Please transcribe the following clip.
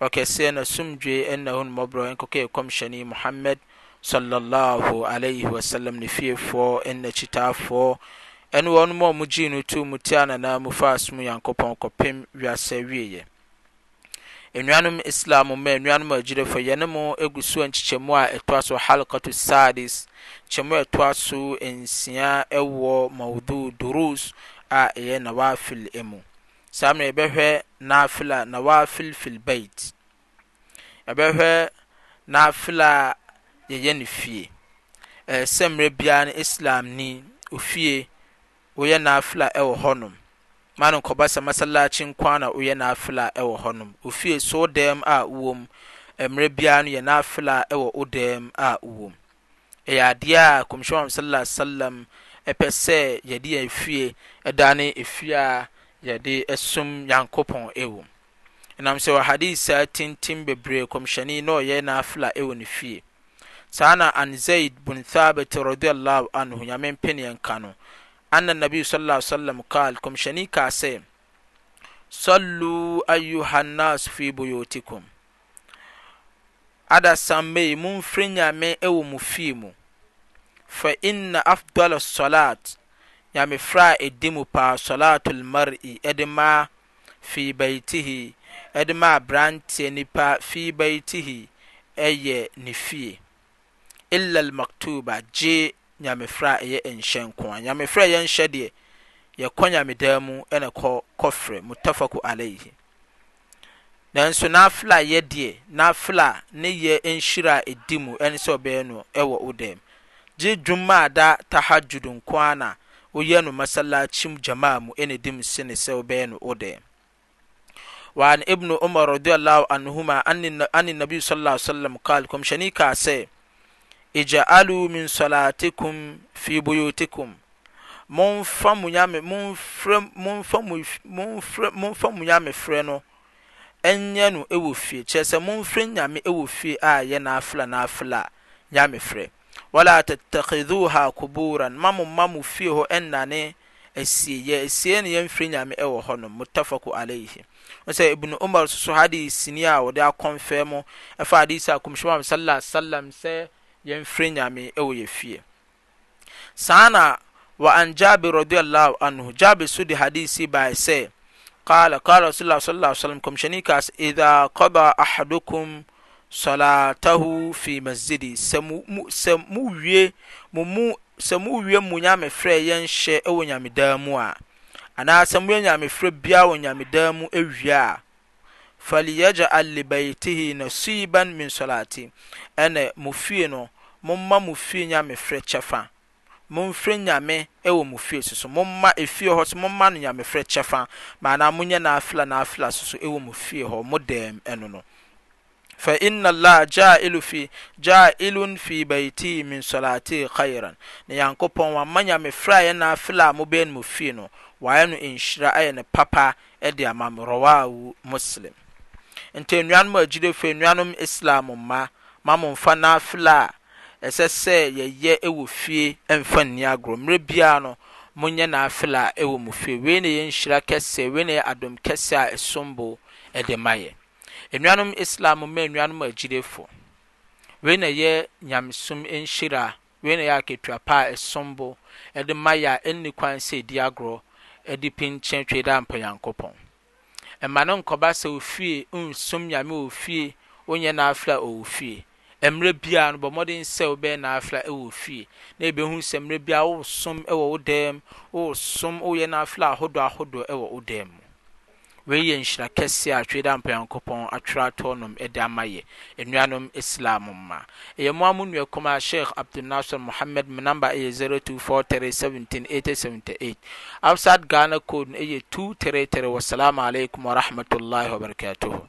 Ɔkɛseɛ n'asomdwoe ne n'ahummɔborɔ nkɔka Ɛkɔmhyɛni Muhammad sallallahu alaihi wa sallam, ne fiefoɔ ne n'akyitaafoɔ, ɛne wɔn a wɔgyee no too mu tiaa n'anan mu faa som Nyankopɔn kɔpem wiase awieɛ. Anuanom Islam mu mma, anuanom agyidefo, yɛne mo gu so nkyekyɛmu a ɛtoa so, Halqatu Sadis, kyɛmu a ɛtoa so nsia wɔ Mawdhu Durus a ɛyɛ Nawafil mu. Saa mmerɛ yi bɛhwɛ naafila, nawafil fil bait. Ɛbɛhwɛ naafila a yɛyɛ no fie. Ɛyɛ sɛ mmerɛ biara no Islamni, ofie, woyɛ naafila wɔ hɔnom. Ma no nkɔba sɛ masallaci nko ara na woyɛ naafila wɔ hɔnom. Ofie, so wo dan mu a wowɔ mu, mmerɛ biara no yɛ naafila wɔ wo dan mu a wowɔ mu. Ɛyɛ adeɛ a Kɔmhyɛni Muhammad sallallahu alaihi wasallam pɛ sɛ yɛde yɛn fie dane efie a yɛde som Nyankopɔn wɔ mu. Ɛnam sɛ wɔ hadith a atintim bebree Kɔmhyɛni na ɔyɛ nafila wɔ ne fie. Saa na an Zaid bin Thabit radiyallahu anhu, Nyame mpɛ ne nka no, anna Nabi sallallahu alaihi wasallam kaal, Kɔmhyɛni kaa sɛ, Sallu ayyuhan nas fi buyutikum. Adasamma yi, momfrɛ Nyame wɔ mo fie mu. Fa inna afdala ssolat, Nyamefrɛ a ɛdi mu paa, solatul mar'i, ɛde ma fii baitihi, ɛde ma abranteɛ, nipa, fii baitihi, ɛyɛ ne fie. Illa almaktuba, gye Nyamefrɛ a ɛyɛ nhyɛ nko ara. Nyamefrɛ a ɛyɛ nhyɛ deɛ, yɛkɔ Nyamedan mu na ɛkɔ kɔfrɛ, muttafaku alayhi. Nanso nafla yɛ deɛ nafla ne yɛ nhyira a ɛdi mu ɛne sɛ ɔbɛyɛ no wɔ wo dɛm. Gye dwuma a ɛda tahajjud nko ara na woyɛ no masallaci mu jamaa mu na ɛdi mu sene sɛ wobɛyɛ no wo dɛm. Wa'an Ibnu Umar radiyallahu anhuma anni Nabi sallallahu alaihi wasallam qaal, Kɔmhyɛni kaa sɛ, Ij'aluu min sɔlaatikum fii buyuutikum, Monfa mo Nyame, monfrɛ, monfa mo, monfrɛ, monfa mo Nyamefrɛ no nyɛ no wɔ fie, kyerɛ sɛ monfrɛ Nyame wɔ fie a ɛyɛ naafila naafila Nyamefrɛ. Walaa tattakhidhuuhaa qubuuran, mma momma mo fie hɔ nnane asie, yɛ asie na yɛmfrɛ Nyame ɛwɔ hɔ nom, Muttafaqu Alayhi. Wo sɛ Ibn Umar nso so Hadiis ni a wɔde akɔnfɛɛmo ɛfa Hadiis a Kɔmhyɛni Muhammad Sallallahu Alaihi Wasallam sɛ yɛmfrɛ Nyame ɛwɔ yɛ fie. Saa na Wa an Jaabir Radiyallahu Anhu, Jaabir nso de Hadiis yi baɛ sɛ, Qaala, Qaala Rasulullah Sallallahu Alaihi Wasallam, Kɔmhyɛni kaa sɛ, Idha Qadaa Ahadukum Salatahu fi Masjidi, sɛ mo mo sɛ mo wie mo mu sɛ mo wie mo nyamefrɛ yɛ nhyɛ wɔ Nyamedan mu a, anaa sɛ moyɛ nyamefrɛ biara wɔ Nyamedan mu wie a, Falyaj'al li baytihi nasiban min salati, ɛnna mo fie no, momma mo fie nyamefrɛ kyɛfa. Momfrɛ Nyame wɔ mo fie so so, momma efie hɔ so, momma no Nyamefrɛ kyɛfa, ma anaa monyɛ naafila naafila so so wɔ mo fie hɔ, mo dɛm, ɛno no. Fa inna Allaha jaa'ilu fi jaa'ilun fii baytii min solaatihi khayiran, na Nyankopɔn wama Nyamefrɛ a ɛyɛ naafila a mobɛyɛ no mo fie no, wayɛ no nhyira, ayɛ no papa de ama mo, Rawaahu Muslim. Nti anuanom agyidefo, anuanom Islam mma, ma momfa naafila a ɛsɛ sɛ yɛyɛ wɔ fie mfa nni agorɔ. Mmerɛ biara no, monyɛ naafila wɔ mo fie. Wei na ɛyɛ nhyira kɛseɛ, wei na ɛyɛ adom kɛseɛ a ɛsom bo de ma yɛn. Anuanom Islam mma anuanom agyidefo, wei na ɛyɛ nyamesom nhyira, wei na ɛyɛ akatua pa a ɛsom bo de ma yɛn a ɛnni kwan sɛ yɛdi agorɔ de pinkyen Tweedampɔ Nyankopɔn. Mma no nkɔba sɛ ofie nsom Nyame wɔ ofie wonyɛ naafila ɔwɔ ofie. Mmerɛ biara no bɔ mmɔden sɛ wobɛyɛ naafila wɔ ofie na yɛbɛhunu sɛ mmerɛ biara woresom wɔ wo dan mu, woresom, woreyɛ naafila ahodoɔ ahodoɔ wɔ wo dan mu. Wei yɛ nhyira kɛseɛ a Tweedampɔ Nyankopɔn atwerɛ ato hɔnom de ama yɛ anuanom Islam mma. Ɛyɛ mo ara mo nua kumaa Sheikh Abdul Nasser Mohammed, me number ɛyɛ zero two four three seventeen eighty seventy eight, outside Ghana code no ɛyɛ two three three, Wassalaamu Alaikum Warahmatullahi Wabarakatuhu.